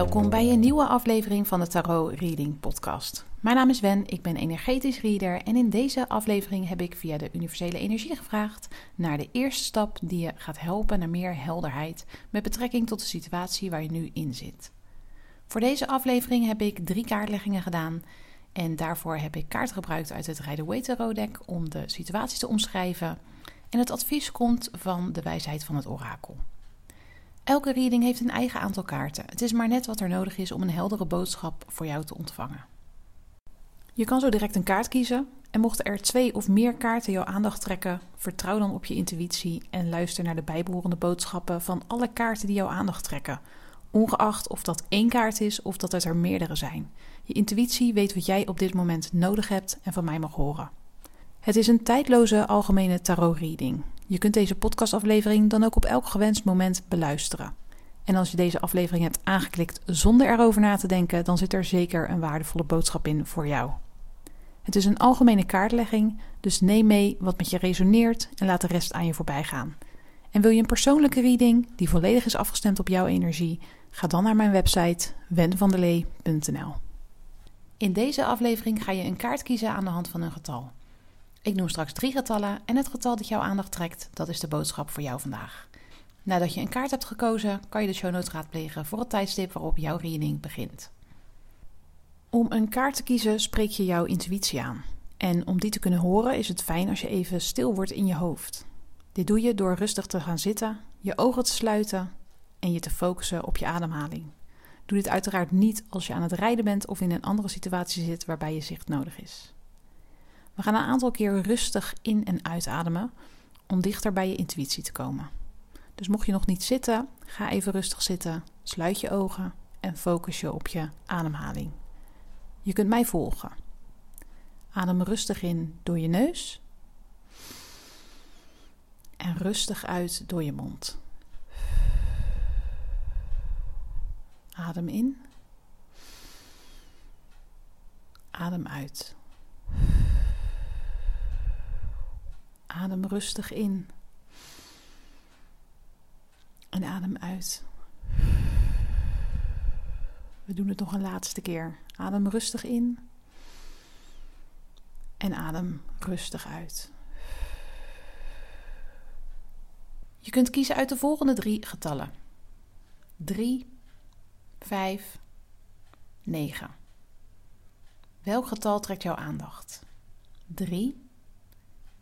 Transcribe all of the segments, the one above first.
Welkom bij een nieuwe aflevering van de Tarot Reading Podcast. Mijn naam is Wen, ik ben energetisch reader en in deze aflevering heb ik via de universele energie gevraagd naar de eerste stap die je gaat helpen naar meer helderheid met betrekking tot de situatie waar je nu in zit. Voor deze aflevering heb ik drie kaartleggingen gedaan en daarvoor heb ik kaarten gebruikt uit het Rider-Waite Tarot deck om de situatie te omschrijven. En het advies komt van de wijsheid van het orakel. Elke reading heeft een eigen aantal kaarten. Het is maar net wat er nodig is om een heldere boodschap voor jou te ontvangen. Je kan zo direct een kaart kiezen. En mochten er twee of meer kaarten jouw aandacht trekken, vertrouw dan op je intuïtie en luister naar de bijbehorende boodschappen van alle kaarten die jouw aandacht trekken. Ongeacht of dat één kaart is of dat het er meerdere zijn. Je intuïtie weet wat jij op dit moment nodig hebt en van mij mag horen. Het is een tijdloze algemene tarot reading. Je kunt deze podcastaflevering dan ook op elk gewenst moment beluisteren. En als je deze aflevering hebt aangeklikt zonder erover na te denken, dan zit er zeker een waardevolle boodschap in voor jou. Het is een algemene kaartlegging, dus neem mee wat met je resoneert en laat de rest aan je voorbij gaan. En wil je een persoonlijke reading die volledig is afgestemd op jouw energie? Ga dan naar mijn website wenvandelee.nl. In deze aflevering ga je een kaart kiezen aan de hand van een getal. Ik noem straks drie getallen en het getal dat jouw aandacht trekt, dat is de boodschap voor jou vandaag. Nadat je een kaart hebt gekozen, kan je de show notes raadplegen voor het tijdstip waarop jouw reading begint. Om een kaart te kiezen spreek je jouw intuïtie aan. En om die te kunnen horen is het fijn als je even stil wordt in je hoofd. Dit doe je door rustig te gaan zitten, je ogen te sluiten en je te focussen op je ademhaling. Doe dit uiteraard niet als je aan het rijden bent of in een andere situatie zit waarbij je zicht nodig is. We gaan een aantal keer rustig in- en uitademen om dichter bij je intuïtie te komen. Dus mocht je nog niet zitten, ga even rustig zitten, sluit je ogen en focus je op je ademhaling. Je kunt mij volgen. Adem rustig in door je neus en rustig uit door je mond. Adem in. Adem uit. Adem rustig in. En adem uit. We doen het nog een laatste keer. Adem rustig in. En adem rustig uit. Je kunt kiezen uit de volgende drie getallen: 3, 5, 9. Welk getal trekt jouw aandacht? 3,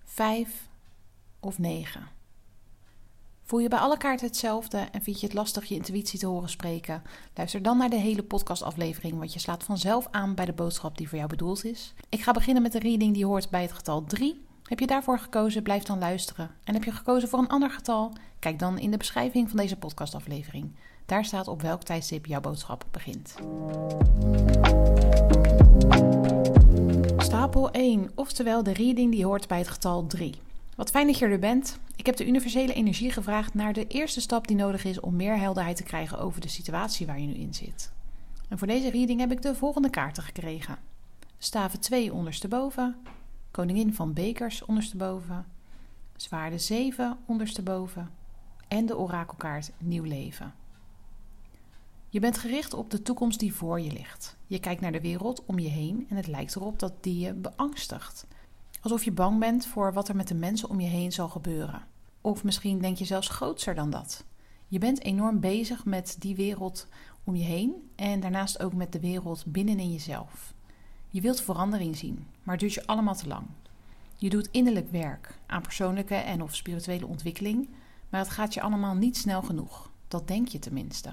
5 of 9? Voel je bij alle kaarten hetzelfde en vind je het lastig je intuïtie te horen spreken? Luister dan naar de hele podcastaflevering, want je slaat vanzelf aan bij de boodschap die voor jou bedoeld is. Ik ga beginnen met de reading die hoort bij het getal 3. Heb je daarvoor gekozen, blijf dan luisteren. En heb je gekozen voor een ander getal? Kijk dan in de beschrijving van deze podcastaflevering. Daar staat op welk tijdstip jouw boodschap begint. Stapel 1, oftewel de reading die hoort bij het getal 3. Wat fijn dat je er bent. Ik heb de universele energie gevraagd naar de eerste stap die nodig is om meer helderheid te krijgen over de situatie waar je nu in zit. En voor deze reading heb ik de volgende kaarten gekregen: Staven 2 ondersteboven, Koningin van Bekers ondersteboven, Zwaarde 7 ondersteboven en de orakelkaart Nieuw Leven. Je bent gericht op de toekomst die voor je ligt. Je kijkt naar de wereld om je heen en het lijkt erop dat die je beangstigt. Alsof je bang bent voor wat er met de mensen om je heen zal gebeuren. Of misschien denk je zelfs grootser dan dat. Je bent enorm bezig met die wereld om je heen en daarnaast ook met de wereld binnenin jezelf. Je wilt verandering zien, maar het duurt je allemaal te lang. Je doet innerlijk werk aan persoonlijke en of spirituele ontwikkeling, maar het gaat je allemaal niet snel genoeg. Dat denk je tenminste.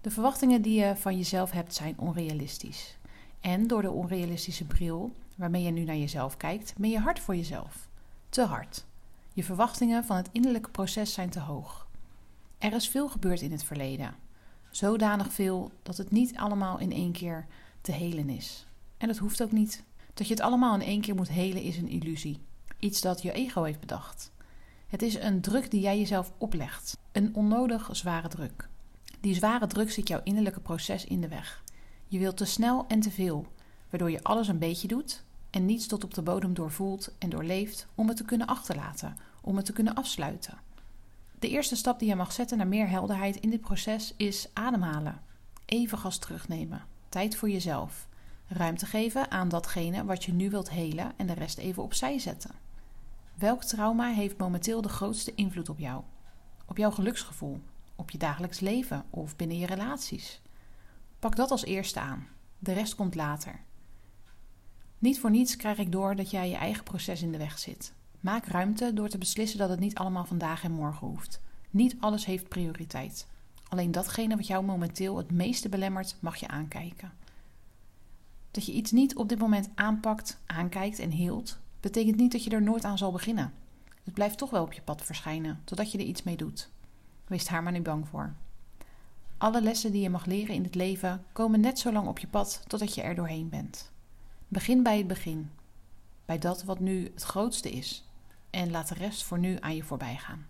De verwachtingen die je van jezelf hebt zijn onrealistisch. En door de onrealistische bril waarmee je nu naar jezelf kijkt, ben je hard voor jezelf. Te hard. Je verwachtingen van het innerlijke proces zijn te hoog. Er is veel gebeurd in het verleden. Zodanig veel dat het niet allemaal in één keer te helen is. En dat hoeft ook niet. Dat je het allemaal in één keer moet helen is een illusie. Iets dat je ego heeft bedacht. Het is een druk die jij jezelf oplegt. Een onnodig zware druk. Die zware druk zit jouw innerlijke proces in de weg. Je wilt te snel en te veel, waardoor je alles een beetje doet en niets tot op de bodem doorvoelt en doorleeft om het te kunnen achterlaten, om het te kunnen afsluiten. De eerste stap die je mag zetten naar meer helderheid in dit proces is ademhalen. Even gas terugnemen. Tijd voor jezelf. Ruimte geven aan datgene wat je nu wilt helen en de rest even opzij zetten. Welk trauma heeft momenteel de grootste invloed op jou? Op jouw geluksgevoel, op je dagelijks leven of binnen je relaties? Pak dat als eerste aan. De rest komt later. Niet voor niets krijg ik door dat jij je eigen proces in de weg zit. Maak ruimte door te beslissen dat het niet allemaal vandaag en morgen hoeft. Niet alles heeft prioriteit. Alleen datgene wat jou momenteel het meeste belemmert, mag je aankijken. Dat je iets niet op dit moment aanpakt, aankijkt en hield, betekent niet dat je er nooit aan zal beginnen. Het blijft toch wel op je pad verschijnen, totdat je er iets mee doet. Wees daar maar niet bang voor. Alle lessen die je mag leren in het leven komen net zo lang op je pad totdat je er doorheen bent. Begin bij het begin, bij dat wat nu het grootste is, en laat de rest voor nu aan je voorbij gaan.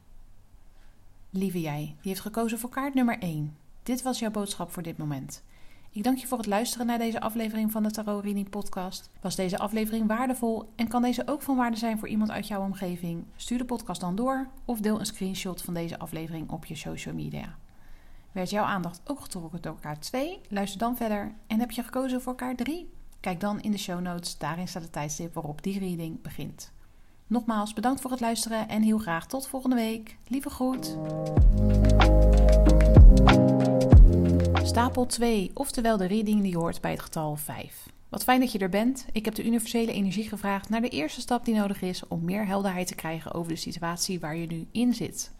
Lieve jij, die heeft gekozen voor kaart nummer 1. Dit was jouw boodschap voor dit moment. Ik dank je voor het luisteren naar deze aflevering van de Tarot Reading Podcast. Was deze aflevering waardevol en kan deze ook van waarde zijn voor iemand uit jouw omgeving? Stuur de podcast dan door of deel een screenshot van deze aflevering op je social media. Werd jouw aandacht ook getrokken door kaart 2? Luister dan verder. En heb je gekozen voor kaart 3? Kijk dan in de show notes, daarin staat het tijdstip waarop die reading begint. Nogmaals bedankt voor het luisteren en heel graag tot volgende week. Lieve groet. Stapel 2, oftewel de reading die hoort bij het getal 5. Wat fijn dat je er bent. Ik heb de universele energie gevraagd naar de eerste stap die nodig is om meer helderheid te krijgen over de situatie waar je nu in zit.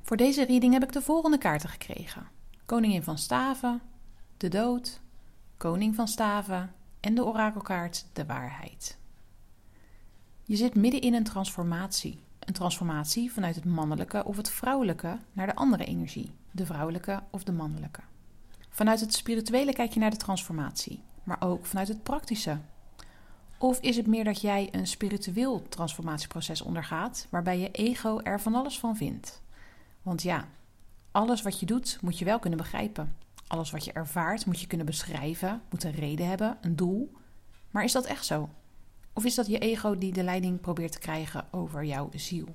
Voor deze reading heb ik de volgende kaarten gekregen: Koningin van Staven, de dood, Koning van Staven en de orakelkaart de waarheid. Je zit midden in een transformatie. Een transformatie vanuit het mannelijke of het vrouwelijke naar de andere energie, de vrouwelijke of de mannelijke. Vanuit het spirituele kijk je naar de transformatie, maar ook vanuit het praktische. Of is het meer dat jij een spiritueel transformatieproces ondergaat, waarbij je ego er van alles van vindt? Want ja, alles wat je doet moet je wel kunnen begrijpen. Alles wat je ervaart moet je kunnen beschrijven, moet een reden hebben, een doel. Maar is dat echt zo? Of is dat je ego die de leiding probeert te krijgen over jouw ziel?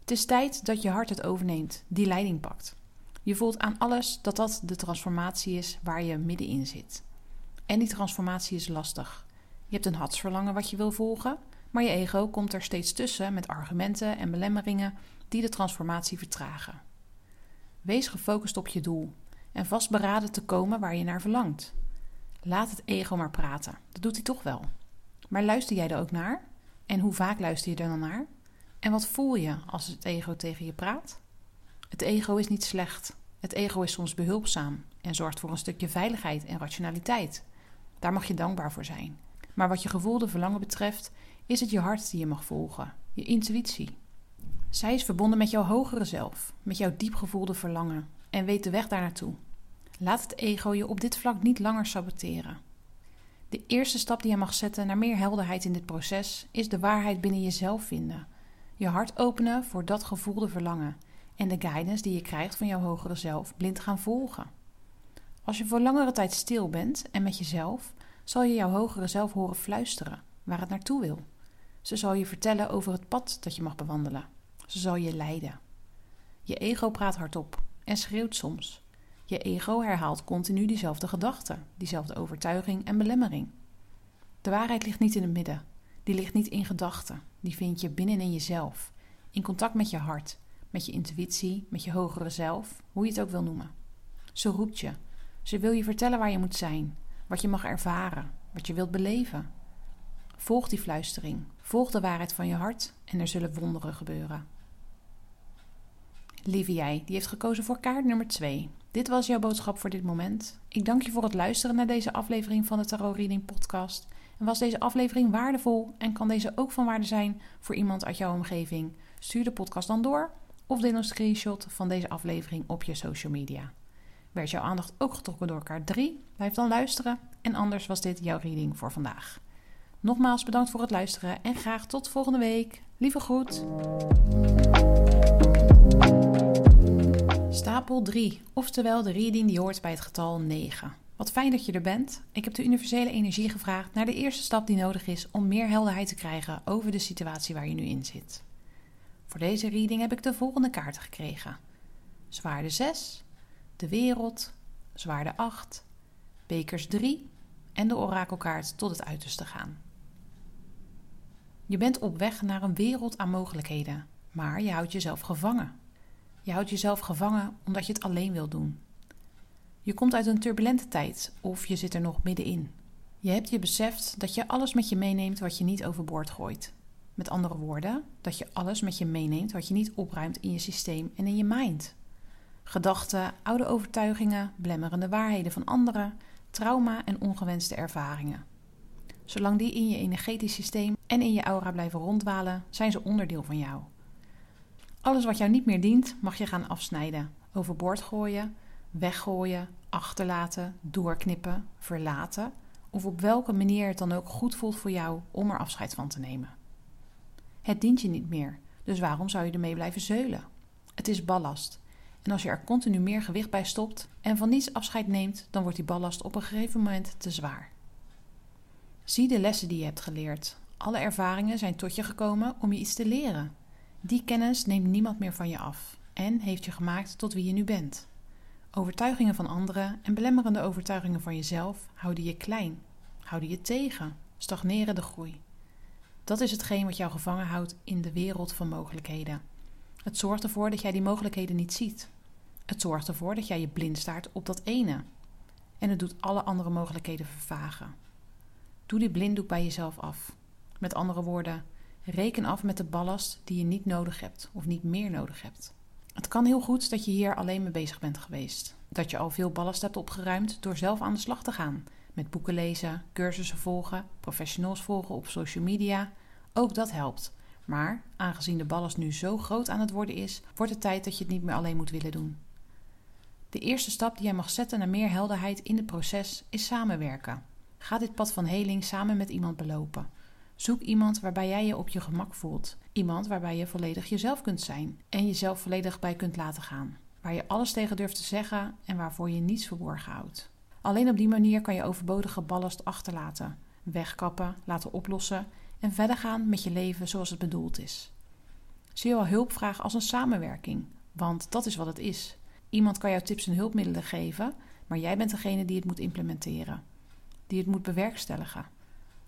Het is tijd dat je hart het overneemt, die leiding pakt. Je voelt aan alles dat dat de transformatie is waar je middenin zit. En die transformatie is lastig. Je hebt een hartsverlangen wat je wil volgen, maar je ego komt er steeds tussen met argumenten en belemmeringen die de transformatie vertragen. Wees gefocust op je doel en vastberaden te komen waar je naar verlangt. Laat het ego maar praten, dat doet hij toch wel. Maar luister jij er ook naar? En hoe vaak luister je er dan naar? En wat voel je als het ego tegen je praat? Het ego is niet slecht. Het ego is soms behulpzaam en zorgt voor een stukje veiligheid en rationaliteit. Daar mag je dankbaar voor zijn. Maar wat je gevoelde verlangen betreft, is het je hart die je mag volgen, je intuïtie. Zij is verbonden met jouw hogere zelf, met jouw diep gevoelde verlangen en weet de weg daar naartoe. Laat het ego je op dit vlak niet langer saboteren. De eerste stap die je mag zetten naar meer helderheid in dit proces is de waarheid binnen jezelf vinden. Je hart openen voor dat gevoelde verlangen en de guidance die je krijgt van jouw hogere zelf blind gaan volgen. Als je voor langere tijd stil bent en met jezelf, zal je jouw hogere zelf horen fluisteren waar het naartoe wil. Ze zal je vertellen over het pad dat je mag bewandelen. Ze zal je leiden. Je ego praat hardop en schreeuwt soms. Je ego herhaalt continu diezelfde gedachten, diezelfde overtuiging en belemmering. De waarheid ligt niet in het midden. Die ligt niet in gedachten. Die vind je binnenin jezelf. In contact met je hart, met je intuïtie, met je hogere zelf, hoe je het ook wil noemen. Ze roept je. Ze wil je vertellen waar je moet zijn, wat je mag ervaren, wat je wilt beleven. Volg die fluistering, volg de waarheid van je hart en er zullen wonderen gebeuren. Lieve jij, die heeft gekozen voor kaart nummer 2. Dit was jouw boodschap voor dit moment. Ik dank je voor het luisteren naar deze aflevering van de Tarot Reading Podcast. En was deze aflevering waardevol en kan deze ook van waarde zijn voor iemand uit jouw omgeving? Stuur de podcast dan door of deel een screenshot van deze aflevering op je social media. Werd jouw aandacht ook getrokken door kaart 3? Blijf dan luisteren en anders was dit jouw reading voor vandaag. Nogmaals bedankt voor het luisteren en graag tot volgende week. Lieve groet. Stapel 3, oftewel de reading die hoort bij het getal 9. Wat fijn dat je er bent. Ik heb de universele energie gevraagd naar de eerste stap die nodig is om meer helderheid te krijgen over de situatie waar je nu in zit. Voor deze reading heb ik de volgende kaarten gekregen: Zwaarde 6, de wereld, zwaarde 8, bekers 3 en de orakelkaart tot het uiterste gaan. Je bent op weg naar een wereld aan mogelijkheden, maar je houdt jezelf gevangen. Je houdt jezelf gevangen omdat je het alleen wil doen. Je komt uit een turbulente tijd of je zit er nog middenin. Je hebt je beseft dat je alles met je meeneemt wat je niet overboord gooit. Met andere woorden, dat je alles met je meeneemt wat je niet opruimt in je systeem en in je mind. Gedachten, oude overtuigingen, blemmerende waarheden van anderen, trauma en ongewenste ervaringen. Zolang die in je energetisch systeem en in je aura blijven rondwalen, zijn ze onderdeel van jou. Alles wat jou niet meer dient, mag je gaan afsnijden, overboord gooien, weggooien, achterlaten, doorknippen, verlaten of op welke manier het dan ook goed voelt voor jou om er afscheid van te nemen. Het dient je niet meer, dus waarom zou je ermee blijven zeulen? Het is ballast. En als je er continu meer gewicht bij stopt en van niets afscheid neemt, dan wordt die ballast op een gegeven moment te zwaar. Zie de lessen die je hebt geleerd. Alle ervaringen zijn tot je gekomen om je iets te leren. Die kennis neemt niemand meer van je af en heeft je gemaakt tot wie je nu bent. Overtuigingen van anderen en belemmerende overtuigingen van jezelf houden je klein, houden je tegen, stagneren de groei. Dat is hetgeen wat jou gevangen houdt in de wereld van mogelijkheden. Het zorgt ervoor dat jij die mogelijkheden niet ziet. Het zorgt ervoor dat jij je blind staart op dat ene. En het doet alle andere mogelijkheden vervagen. Doe die blinddoek bij jezelf af. Met andere woorden, reken af met de ballast die je niet nodig hebt of niet meer nodig hebt. Het kan heel goed dat je hier alleen mee bezig bent geweest. Dat je al veel ballast hebt opgeruimd door zelf aan de slag te gaan. Met boeken lezen, cursussen volgen, professionals volgen op social media. Ook dat helpt. Maar aangezien de ballast nu zo groot aan het worden is, wordt het tijd dat je het niet meer alleen moet willen doen. De eerste stap die jij mag zetten naar meer helderheid in het proces is samenwerken. Ga dit pad van heling samen met iemand belopen. Zoek iemand waarbij jij je op je gemak voelt. Iemand waarbij je volledig jezelf kunt zijn en jezelf volledig bij kunt laten gaan. Waar je alles tegen durft te zeggen en waarvoor je niets verborgen houdt. Alleen op die manier kan je overbodige ballast achterlaten, wegkappen, laten oplossen en verder gaan met je leven zoals het bedoeld is. Zie al hulpvraag als een samenwerking, want dat is wat het is. Iemand kan jou tips en hulpmiddelen geven, maar jij bent degene die het moet implementeren, die het moet bewerkstelligen.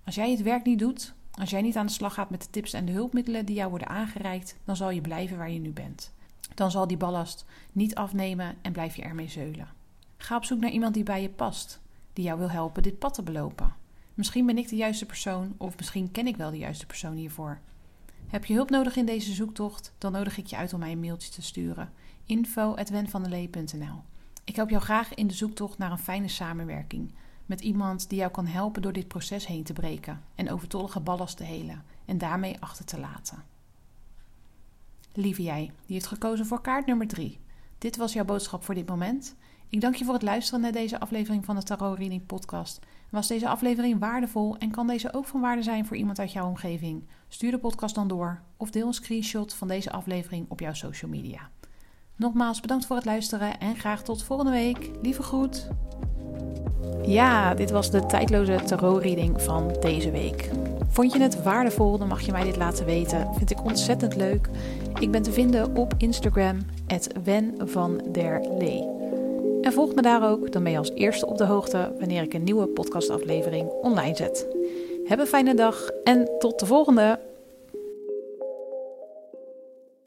Als jij het werk niet doet, als jij niet aan de slag gaat met de tips en de hulpmiddelen die jou worden aangereikt, dan zal je blijven waar je nu bent. Dan zal die ballast niet afnemen en blijf je ermee zeulen. Ga op zoek naar iemand die bij je past, die jou wil helpen dit pad te belopen. Misschien ben ik de juiste persoon of misschien ken ik wel de juiste persoon hiervoor. Heb je hulp nodig in deze zoektocht? Dan nodig ik je uit om mij een mailtje te sturen. info@wenvandelee.nl. Ik help jou graag in de zoektocht naar een fijne samenwerking met iemand die jou kan helpen door dit proces heen te breken en overtollige ballast te helen en daarmee achter te laten. Lieve jij, die heeft gekozen voor kaart nummer 3. Dit was jouw boodschap voor dit moment. Ik dank je voor het luisteren naar deze aflevering van de Tarot Reading Podcast. Was deze aflevering waardevol en kan deze ook van waarde zijn voor iemand uit jouw omgeving? Stuur de podcast dan door of deel een screenshot van deze aflevering op jouw social media. Nogmaals bedankt voor het luisteren en graag tot volgende week. Lieve groet. Ja, dit was de tijdloze tarot-reading van deze week. Vond je het waardevol, dan mag je mij dit laten weten. Vind ik ontzettend leuk. Ik ben te vinden op Instagram, Wen der Lee. En volg me daar ook, dan ben je als eerste op de hoogte wanneer ik een nieuwe podcastaflevering online zet. Heb een fijne dag en tot de volgende!